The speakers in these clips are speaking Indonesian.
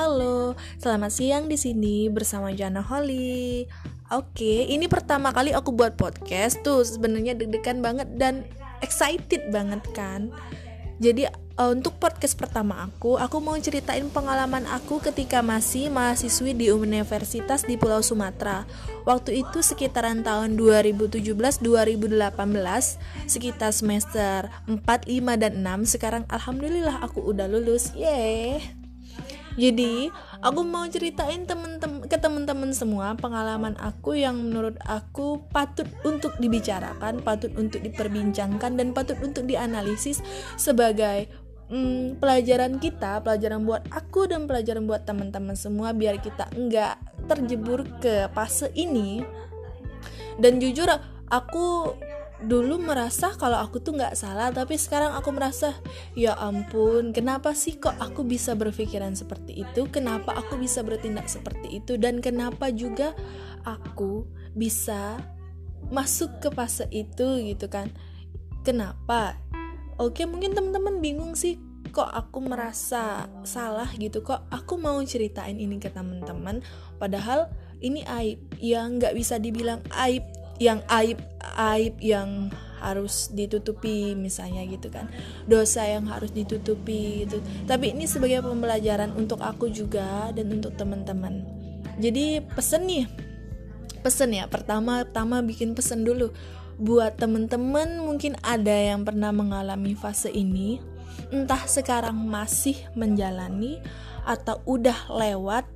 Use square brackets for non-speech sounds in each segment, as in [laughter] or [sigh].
Halo, selamat siang di sini bersama Jana Holly. Oke, ini pertama kali aku buat podcast tuh sebenarnya deg-degan banget dan excited banget kan. Jadi uh, untuk podcast pertama aku, aku mau ceritain pengalaman aku ketika masih mahasiswi di universitas di Pulau Sumatera. Waktu itu sekitaran tahun 2017-2018, sekitar semester 4, 5 dan 6. Sekarang alhamdulillah aku udah lulus. Yeay. Jadi, aku mau ceritain temen-temen ke teman-teman semua pengalaman aku yang menurut aku patut untuk dibicarakan, patut untuk diperbincangkan dan patut untuk dianalisis sebagai hmm, pelajaran kita, pelajaran buat aku dan pelajaran buat teman-teman semua biar kita enggak terjebur ke fase ini. Dan jujur aku dulu merasa kalau aku tuh nggak salah tapi sekarang aku merasa ya ampun kenapa sih kok aku bisa berpikiran seperti itu? Kenapa aku bisa bertindak seperti itu? Dan kenapa juga aku bisa masuk ke fase itu gitu kan. Kenapa? Oke mungkin teman-teman bingung sih kok aku merasa salah gitu? Kok aku mau ceritain ini ke teman-teman? Padahal ini aib. Yang nggak bisa dibilang aib yang aib aib yang harus ditutupi misalnya gitu kan. Dosa yang harus ditutupi gitu. Tapi ini sebagai pembelajaran untuk aku juga dan untuk teman-teman. Jadi pesen nih pesen ya. Pertama pertama bikin pesen dulu. Buat teman-teman mungkin ada yang pernah mengalami fase ini. Entah sekarang masih menjalani atau udah lewat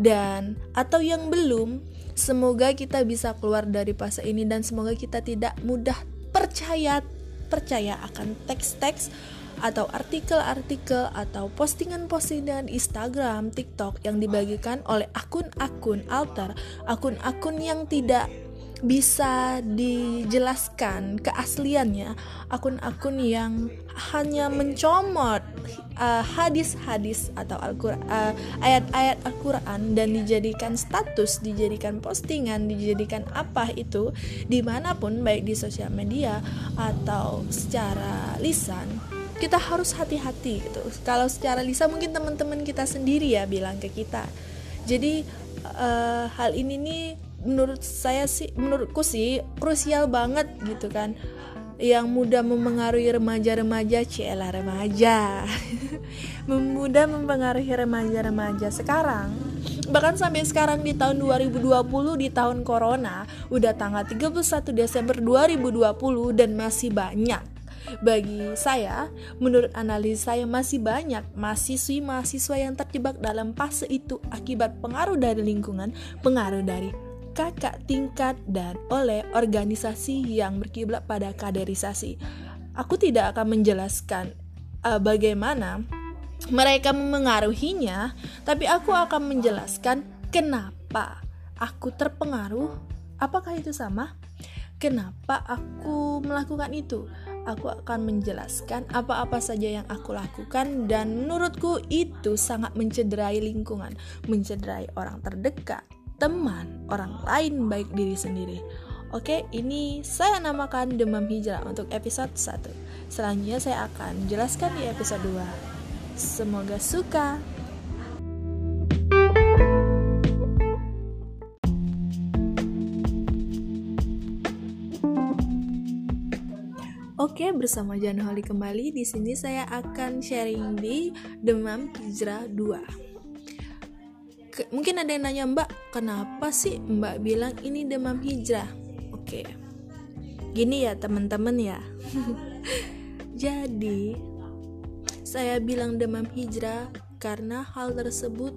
dan atau yang belum Semoga kita bisa keluar dari fase ini dan semoga kita tidak mudah percaya percaya akan teks-teks atau artikel-artikel atau postingan-postingan Instagram, TikTok yang dibagikan oleh akun-akun alter, akun-akun yang tidak bisa dijelaskan keasliannya akun-akun yang hanya mencomot uh, hadis-hadis atau uh, ayat-ayat Al-Qur'an dan dijadikan status, dijadikan postingan, dijadikan apa itu di mana pun baik di sosial media atau secara lisan kita harus hati-hati gitu. Kalau secara lisan mungkin teman-teman kita sendiri ya bilang ke kita. Jadi uh, hal ini nih menurut saya sih menurutku sih krusial banget gitu kan. Yang mudah mempengaruhi remaja-remaja cielah remaja. [laughs] Mudah mempengaruhi remaja-remaja sekarang. Bahkan sampai sekarang di tahun 2020 di tahun corona udah tanggal 31 Desember 2020 dan masih banyak. Bagi saya, menurut analis saya masih banyak mahasiswi-mahasiswa yang terjebak dalam fase itu akibat pengaruh dari lingkungan, pengaruh dari kakak tingkat dan oleh organisasi yang berkiblat pada kaderisasi. Aku tidak akan menjelaskan uh, bagaimana mereka memengaruhinya, tapi aku akan menjelaskan kenapa aku terpengaruh. Apakah itu sama? Kenapa aku melakukan itu? Aku akan menjelaskan apa-apa saja yang aku lakukan, dan menurutku itu sangat mencederai lingkungan, mencederai orang terdekat, teman, orang lain baik diri sendiri. Oke, ini saya namakan demam hijrah untuk episode 1. Selanjutnya saya akan jelaskan di episode 2. Semoga suka. Oke, bersama Janholi kembali. Di sini saya akan sharing di Demam Hijrah 2 ke, mungkin ada yang nanya mbak kenapa sih mbak bilang ini demam hijrah? Oke. Gini ya teman-teman ya. [laughs] Jadi saya bilang demam hijrah karena hal tersebut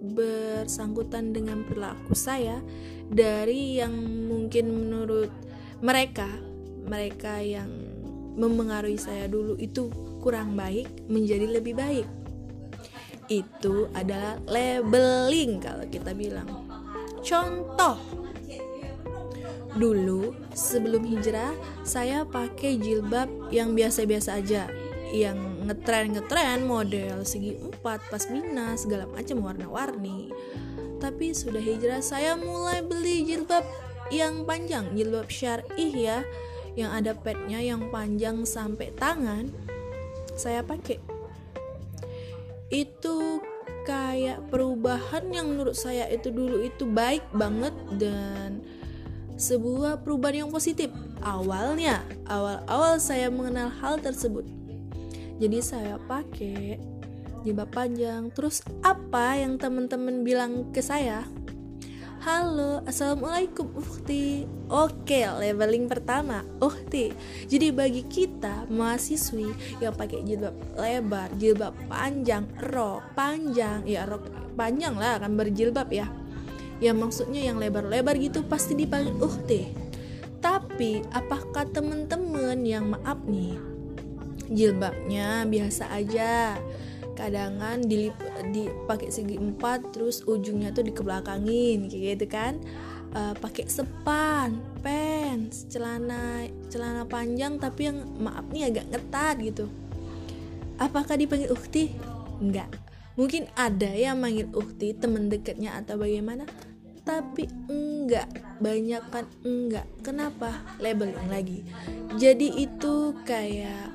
bersangkutan dengan perilaku saya dari yang mungkin menurut mereka mereka yang memengaruhi saya dulu itu kurang baik menjadi lebih baik itu adalah labeling kalau kita bilang. Contoh, dulu sebelum hijrah saya pakai jilbab yang biasa-biasa aja, yang ngetren-ngetren model segi empat, pasmina, segala macam warna-warni. Tapi sudah hijrah saya mulai beli jilbab yang panjang, jilbab syar'ih ya, yang ada petnya yang panjang sampai tangan. Saya pakai itu kayak perubahan yang menurut saya itu dulu itu baik banget dan sebuah perubahan yang positif. Awalnya awal-awal saya mengenal hal tersebut. Jadi saya pakai jilbab panjang. Terus apa yang teman-teman bilang ke saya Halo, Assalamualaikum Ukti Oke, leveling pertama Ukti Jadi bagi kita mahasiswi yang pakai jilbab lebar, jilbab panjang, rok panjang Ya rok panjang lah akan berjilbab ya. Ya maksudnya yang lebar-lebar gitu pasti dipanggil Ukti Tapi apakah teman-teman yang maaf nih Jilbabnya biasa aja kadangan dilip dipakai segi empat terus ujungnya tuh dikebelakangin kayak gitu kan. Uh, pakai sepan pants celana celana panjang tapi yang maaf nih agak ngetat gitu. Apakah dipanggil ukti enggak. Mungkin ada yang manggil ukti teman dekatnya atau bagaimana tapi enggak. Banyak kan enggak. Kenapa? Labeling lagi. Jadi itu kayak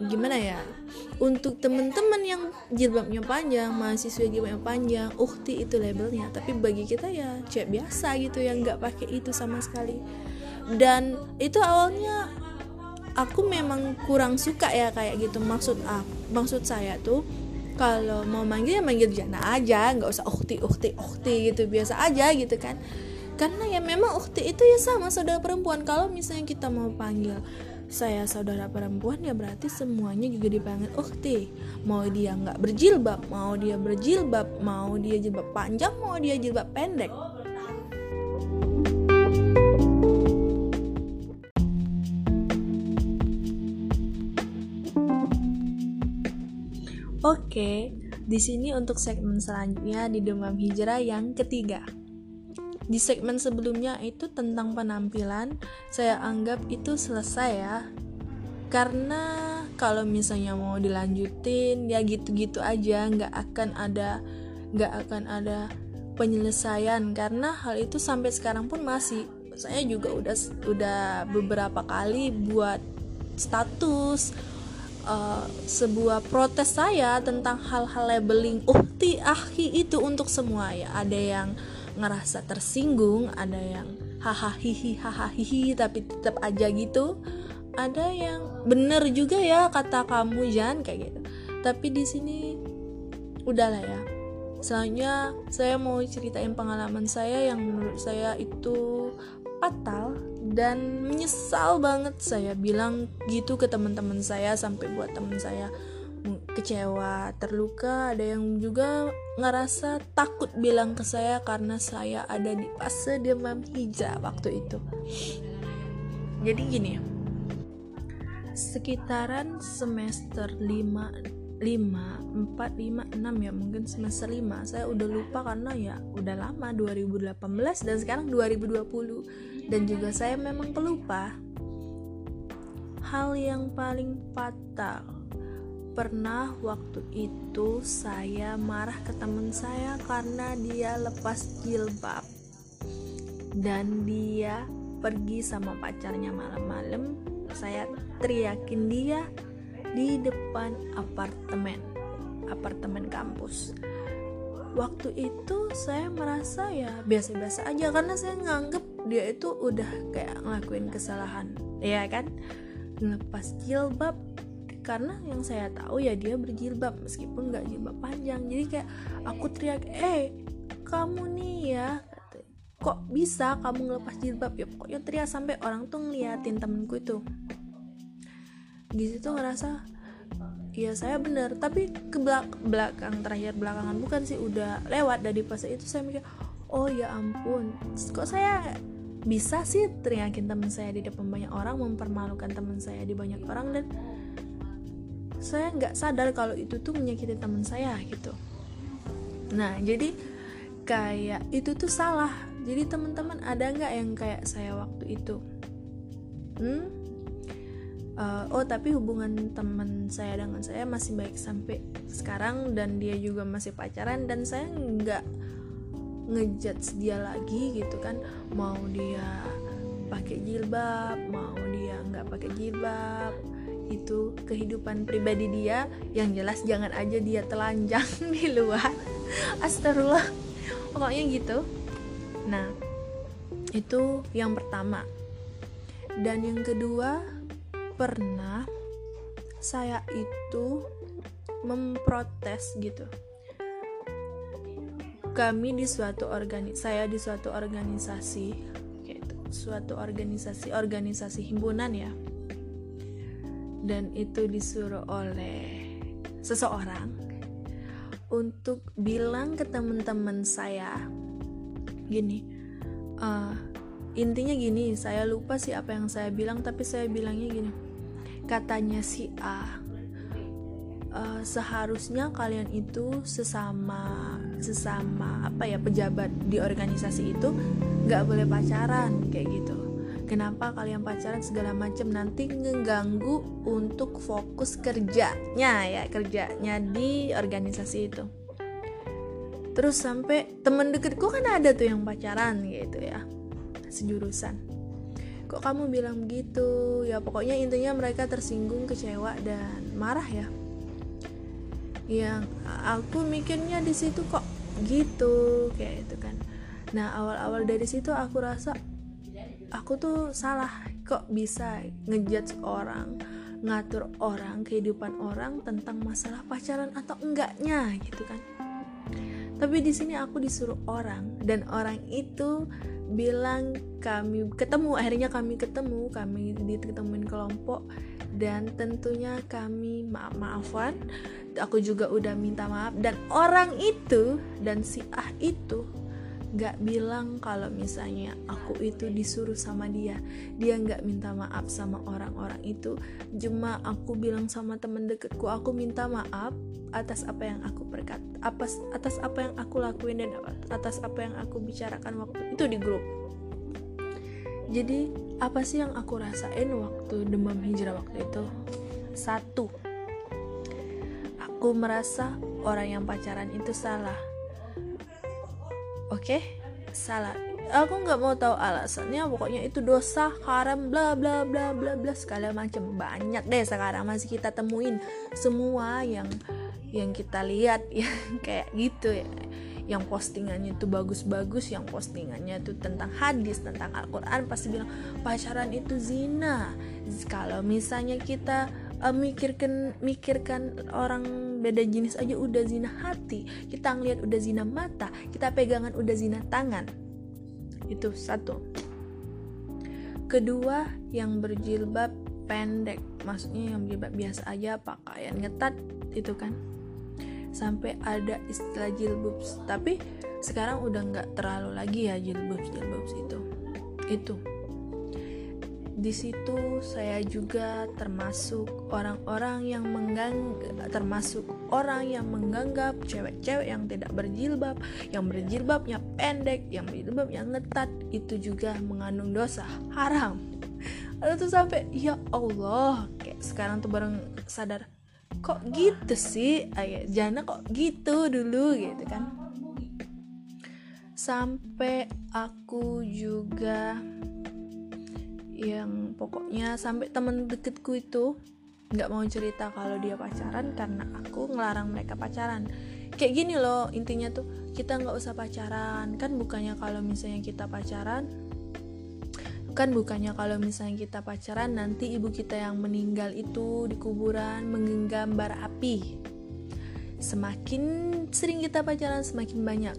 gimana ya untuk temen-temen yang jilbabnya panjang mahasiswa jilbabnya panjang ukti itu labelnya. Tapi bagi kita ya cek biasa gitu yang nggak pakai itu sama sekali. Dan itu awalnya aku memang kurang suka ya kayak gitu. Maksud aku maksud saya tuh kalau mau manggil ya manggil Jana aja. Nggak usah ukti ukti ukti gitu. Biasa aja gitu kan. Karena ya memang ukti itu ya sama saudara perempuan. Kalau misalnya kita mau panggil saya saudara perempuan ya berarti semuanya juga dipanggil ukti. Mau dia nggak berjilbab mau dia berjilbab mau dia jilbab panjang mau dia jilbab pendek. Oke, di sini untuk segmen selanjutnya di Demam Hijrah yang ketiga di segmen sebelumnya itu tentang penampilan saya anggap itu selesai ya. Karena kalau misalnya mau dilanjutin ya gitu-gitu aja nggak akan ada nggak akan ada penyelesaian. Karena hal itu sampai sekarang pun masih. Saya juga udah udah beberapa kali buat status uh, sebuah protes saya tentang hal-hal labeling. Uhti ahi itu untuk semua ya. Ada yang ngerasa tersinggung ada yang hahaha hihi hahaha hihi tapi tetap aja gitu. Ada yang bener juga ya kata kamu Jan kayak gitu. Tapi di sini udahlah ya. Selanjutnya saya mau ceritain pengalaman saya yang menurut saya itu fatal dan menyesal banget saya bilang gitu ke teman-teman saya sampai buat teman saya kecewa, terluka, ada yang juga ngerasa takut bilang ke saya karena saya ada di fase demam hijau waktu itu. Jadi gini, sekitaran semester 5 5, 4, 5, 6 ya mungkin semester 5 saya udah lupa karena ya udah lama 2018 dan sekarang 2020 dan juga saya memang pelupa. Hal yang paling fatal pernah waktu itu saya marah ke teman saya karena dia lepas jilbab. Dan dia pergi sama pacarnya malam-malam saya teriakin dia di depan apartemen apartemen kampus. Waktu itu saya merasa ya biasa-biasa aja karena saya nganggep dia itu udah kayak ngelakuin kesalahan. Ya kan? Ngelepas jilbab karena yang saya tahu ya dia berjilbab meskipun nggak jilbab panjang. Jadi kayak aku teriak eh kamu nih ya. Kok bisa kamu ngelepas jilbab? Ya pokoknya teriak sampai orang tuh ngeliatin temenku itu. Di situ ngerasa ya saya bener. Tapi ke belak belakang terakhir belakangan bukan sih udah lewat dari fase itu saya mikir oh ya ampun kok saya bisa sih teriakin teman saya di depan banyak orang mempermalukan teman saya di banyak orang? Dan saya nggak sadar kalau itu tuh menyakiti teman saya gitu. Nah jadi kayak itu tuh salah. Jadi teman-teman ada nggak yang kayak saya waktu itu? Hmm? Uh, oh tapi hubungan teman saya dengan saya masih baik sampai sekarang dan dia juga masih pacaran dan saya nggak ngejudge dia lagi gitu kan. Mau dia pakai jilbab mau dia nggak pakai jilbab itu kehidupan pribadi dia yang jelas jangan aja dia telanjang [laughs] di luar. Astagfirullah. Pokoknya gitu. Nah itu yang pertama. Dan yang kedua pernah saya itu memprotes gitu. Kami di suatu organi saya di suatu organisasi gitu. Suatu organisasi organisasi himpunan ya dan itu disuruh oleh seseorang untuk bilang ke teman-teman saya gini uh, intinya gini saya lupa sih apa yang saya bilang tapi saya bilangnya gini. Katanya si A uh, seharusnya kalian itu sesama sesama apa ya pejabat di organisasi itu nggak boleh pacaran kayak gitu kenapa kalian pacaran segala macam? Nanti ngeganggu untuk fokus kerjanya ya kerjanya di organisasi itu. Terus sampai temen deketku kan ada tuh yang pacaran gitu ya sejurusan. Kok kamu bilang begitu? Ya pokoknya intinya mereka tersinggung kecewa dan marah ya. Yang aku mikirnya di situ kok gitu kayak itu kan. Nah awal-awal dari situ aku rasa aku tuh salah kok bisa ngejudge orang ngatur orang kehidupan orang tentang masalah pacaran atau enggaknya gitu kan. Tapi di sini aku disuruh orang dan orang itu bilang kami ketemu akhirnya kami ketemu kami ditemuin kelompok dan tentunya kami maaf maafan aku juga udah minta maaf dan orang itu dan si ah itu gak bilang kalau misalnya aku itu disuruh sama dia. Dia gak minta maaf sama orang-orang itu. Cuma aku bilang sama temen deketku aku minta maaf atas apa yang aku berkat atas atas apa yang aku lakuin dan atas apa yang aku bicarakan waktu itu di grup. Jadi apa sih yang aku rasain waktu demam hijrah waktu itu? Satu aku merasa orang yang pacaran itu salah oke? Okay? salah. Aku nggak mau tahu alasannya. Pokoknya itu dosa haram bla bla bla bla bla segala macam. Banyak deh sekarang masih kita temuin. Semua yang yang kita lihat [laughs] ya kayak gitu ya. Yang postingannya itu bagus-bagus yang postingannya itu tentang hadis tentang Al-Quran pasti bilang pacaran itu zina. Kalau misalnya kita uh, mikirkan mikirkan orang beda jenis aja udah zina hati. Kita ngeliat udah zina mata kita pegangan udah zina tangan. Itu satu. Kedua yang berjilbab pendek. Maksudnya yang berjilbab biasa aja pakaian ngetat itu kan. Sampai ada istilah jilbab tapi sekarang udah nggak terlalu lagi ya jilbab jilbab itu. Itu di situ saya juga termasuk orang-orang yang menggangg termasuk orang yang menganggap cewek-cewek yang tidak berjilbab, yang berjilbabnya pendek, yang berjilbabnya ngetat itu juga mengandung dosa haram. Lalu tuh sampai ya Allah, kayak sekarang tuh bareng sadar kok gitu sih, ayah jana kok gitu dulu gitu kan. Sampai aku juga yang pokoknya sampai temen deketku itu nggak mau cerita kalau dia pacaran karena aku ngelarang mereka pacaran. Kayak gini loh intinya tuh kita nggak usah pacaran. Kan bukannya kalau misalnya kita pacaran kan bukannya kalau misalnya kita pacaran nanti ibu kita yang meninggal itu di kuburan menggenggam bara api. Semakin sering kita pacaran semakin banyak.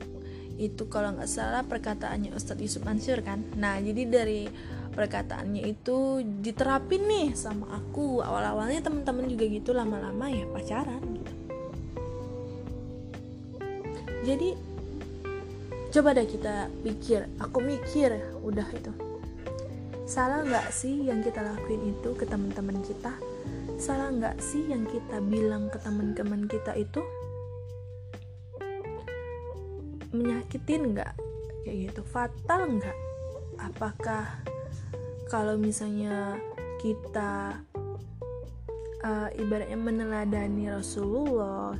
Itu kalau nggak salah perkataannya Ustadz Yusuf Mansur kan? Nah jadi dari perkataannya itu diterapin nih sama aku. Awal-awalnya teman-teman juga gitu lama-lama ya pacaran gitu. Jadi coba deh kita pikir aku mikir udah itu. Salah nggak sih yang kita lakuin itu ke teman-teman kita? Salah nggak sih yang kita bilang ke teman-teman kita itu? Menyakitin nggak? Kayak gitu. Fatal nggak? Apakah kalau misalnya kita uh, ibaratnya meneladani Rasulullah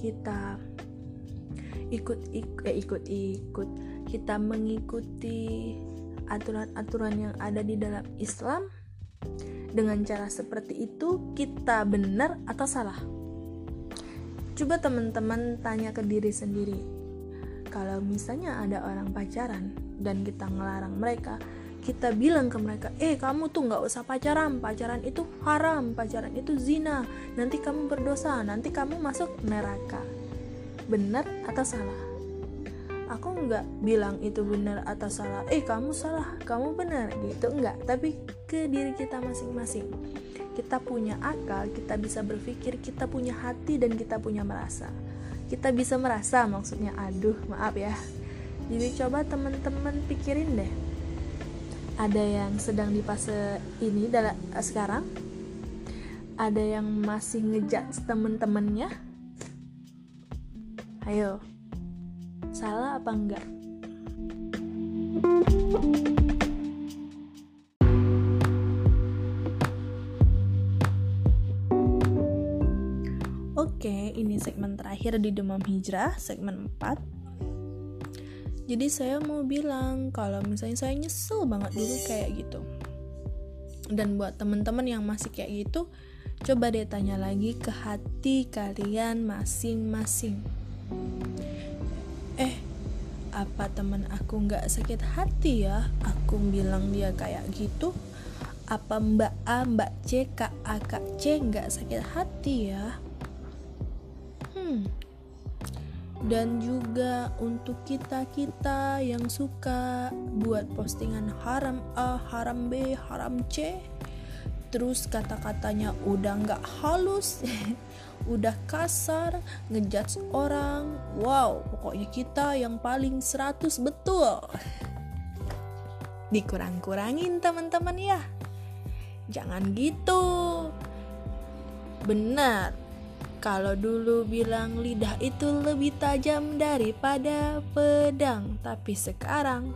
kita ikut ikut eh, ikut ikut kita mengikuti aturan-aturan yang ada di dalam Islam dengan cara seperti itu kita benar atau salah? Coba teman-teman tanya ke diri sendiri. Kalau misalnya ada orang pacaran dan kita ngelarang mereka kita bilang ke mereka eh kamu tuh nggak usah pacaran pacaran itu haram pacaran itu zina. Nanti kamu berdosa nanti kamu masuk neraka. Benar atau salah? Aku nggak bilang itu benar atau salah. Eh kamu salah kamu benar gitu. Enggak tapi ke diri kita masing-masing. Kita punya akal kita bisa berpikir kita punya hati dan kita punya merasa. Kita bisa merasa maksudnya. Aduh maaf ya. Jadi coba teman-teman pikirin deh ada yang sedang di fase ini dalam uh, sekarang. Ada yang masih ngejat temen-temennya. Ayo salah apa enggak? Oke, ini segmen terakhir di Demam Hijrah, segmen 4 jadi saya mau bilang kalau misalnya saya nyesel banget dulu kayak gitu. Dan buat temen-temen yang masih kayak gitu coba deh tanya lagi ke hati kalian masing-masing. Eh apa temen aku nggak sakit hati ya? Aku bilang dia kayak gitu. Apa mbak A, mbak C, kak A, kak C nggak sakit hati ya? Hmm dan juga untuk kita-kita yang suka buat postingan haram A, haram B, haram C terus kata-katanya udah nggak halus [laughs] udah kasar ngejudge orang wow pokoknya kita yang paling 100 betul. Dikurang-kurangin teman-teman ya. Jangan gitu. Benar kalau dulu bilang lidah itu lebih tajam daripada pedang, tapi sekarang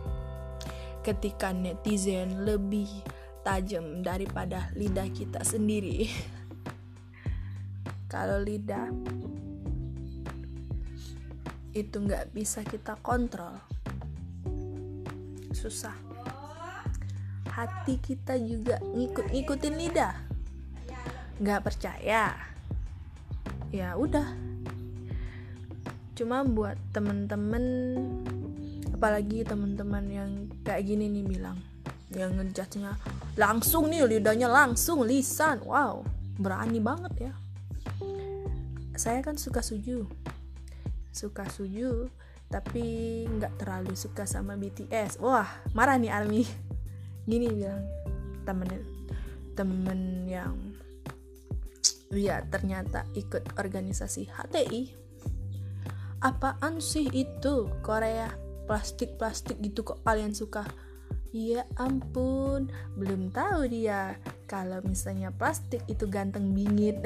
ketika netizen lebih tajam daripada lidah kita sendiri. [laughs] Kalau lidah itu nggak bisa kita kontrol, susah. Hati kita juga ngikut-ngikutin lidah. Nggak percaya? Ya udah. Cuma buat temen-temen apalagi temen-temen yang kayak gini nih bilang yang ngejudge langsung nih lidahnya langsung lisan. Wow berani banget ya. Saya kan suka suju. Suka suju tapi nggak terlalu suka sama BTS wah marah nih Army. Gini bilang temen temen yang dia ternyata ikut organisasi HTI apaan sih itu? Korea plastik-plastik gitu kok kalian suka? Ya ampun, belum tahu dia. Kalau misalnya plastik itu ganteng bingit.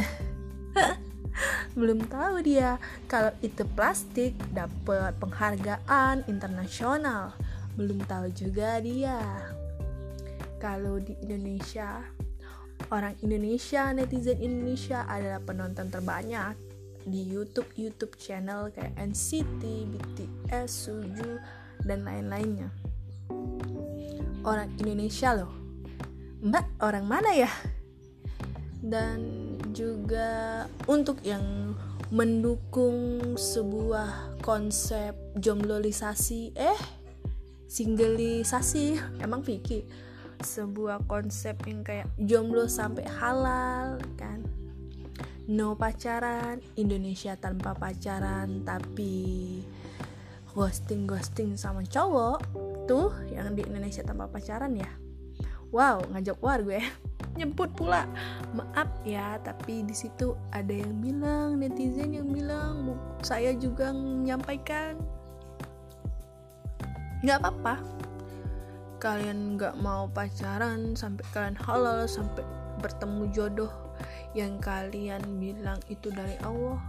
[laughs] belum tahu dia. Kalau itu plastik dapat penghargaan internasional. Belum tahu juga dia. Kalau di Indonesia orang Indonesia, netizen Indonesia adalah penonton terbanyak di YouTube YouTube channel kayak NCT, BTS, Suju dan lain-lainnya. Orang Indonesia loh. Mbak, orang mana ya? Dan juga untuk yang mendukung sebuah konsep jombloisasi eh singleisasi [laughs] emang Vicky sebuah konsep yang kayak jomblo sampai halal kan? No pacaran Indonesia tanpa pacaran tapi ghosting ghosting sama cowok tuh yang di Indonesia tanpa pacaran ya. Wow ngajak war gue. [laughs] Nyebut pula. Maaf ya tapi di situ ada yang bilang netizen yang bilang saya juga menyampaikan. Nggak apa-apa kalian nggak mau pacaran sampai kalian halal sampai bertemu jodoh yang kalian bilang itu dari Allah.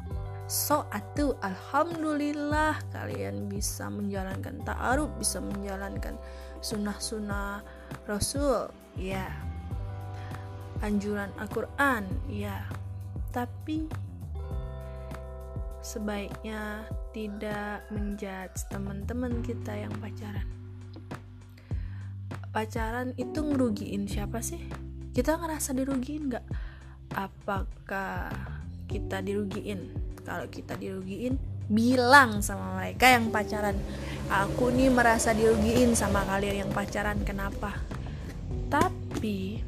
So atuh alhamdulillah kalian bisa menjalankan ta'aruf bisa menjalankan sunnah-sunnah rasul ya. Anjuran Al-Quran ya. Tapi sebaiknya tidak menjudge teman-teman kita yang pacaran pacaran itu ngerugiin siapa sih? Kita ngerasa dirugiin nggak? Apakah kita dirugiin? Kalau kita dirugiin bilang sama mereka yang pacaran. Aku nih merasa dirugiin sama kalian yang pacaran kenapa? Tapi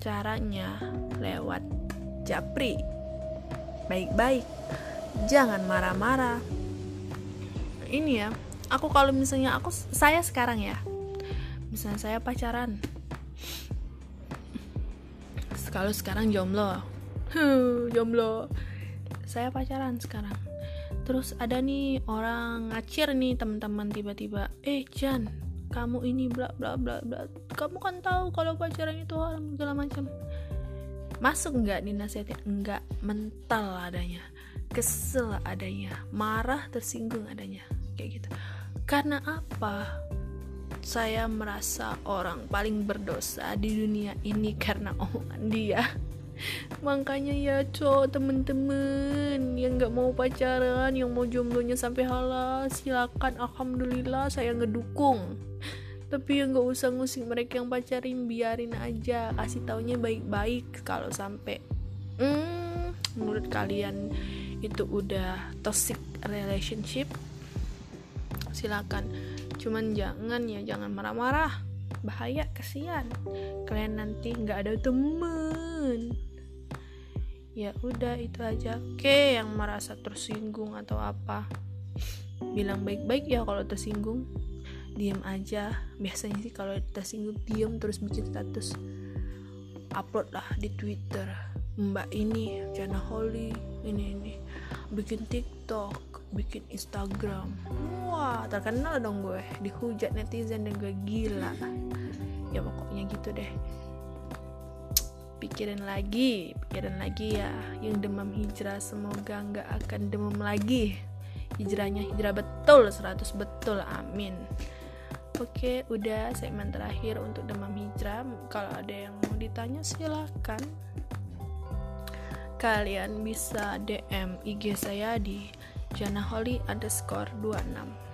caranya lewat japri. Baik-baik jangan marah-marah. Ini ya aku kalau misalnya aku saya sekarang ya. Misalnya saya pacaran. Kalau sekarang jomblo. [laughs] Jomblo. Saya pacaran sekarang. Terus ada nih orang ngacir nih teman-teman tiba-tiba. Eh Jan kamu ini bla bla bla bla. Kamu kan tahu kalau pacaran itu hal segala macam. Masuk nggak dinasihatin enggak mental adanya. Kesel adanya. Marah tersinggung adanya. Kayak gitu karena apa? Saya merasa orang paling berdosa di dunia ini karena omongan dia. Makanya ya cowok temen-temen yang nggak mau pacaran yang mau jomblonya sampai halal silakan alhamdulillah saya ngedukung. Tapi ya nggak usah ngusik mereka yang pacarin biarin aja kasih taunya baik-baik kalau sampai hmm, menurut kalian itu udah toxic relationship silakan. Cuman jangan ya jangan marah-marah. Bahaya kesian. Kalian nanti nggak ada temen. Ya udah itu aja. Oke yang merasa tersinggung atau apa bilang baik-baik ya kalau tersinggung. Diam aja. Biasanya sih kalau tersinggung diam terus bikin status upload lah di twitter. Mbak ini Jana Holly ini ini. Bikin tiktok bikin instagram terkenal dong gue dihujat netizen dan gue gila. Ya pokoknya gitu deh. Pikirin lagi pikirin lagi ya yang demam hijrah semoga nggak akan demam lagi. Hijrahnya hijrah betul 100 betul amin. Oke, udah segmen terakhir untuk demam hijrah. Kalau ada yang mau ditanya silakan. Kalian bisa DM IG saya di janaholi underscore 26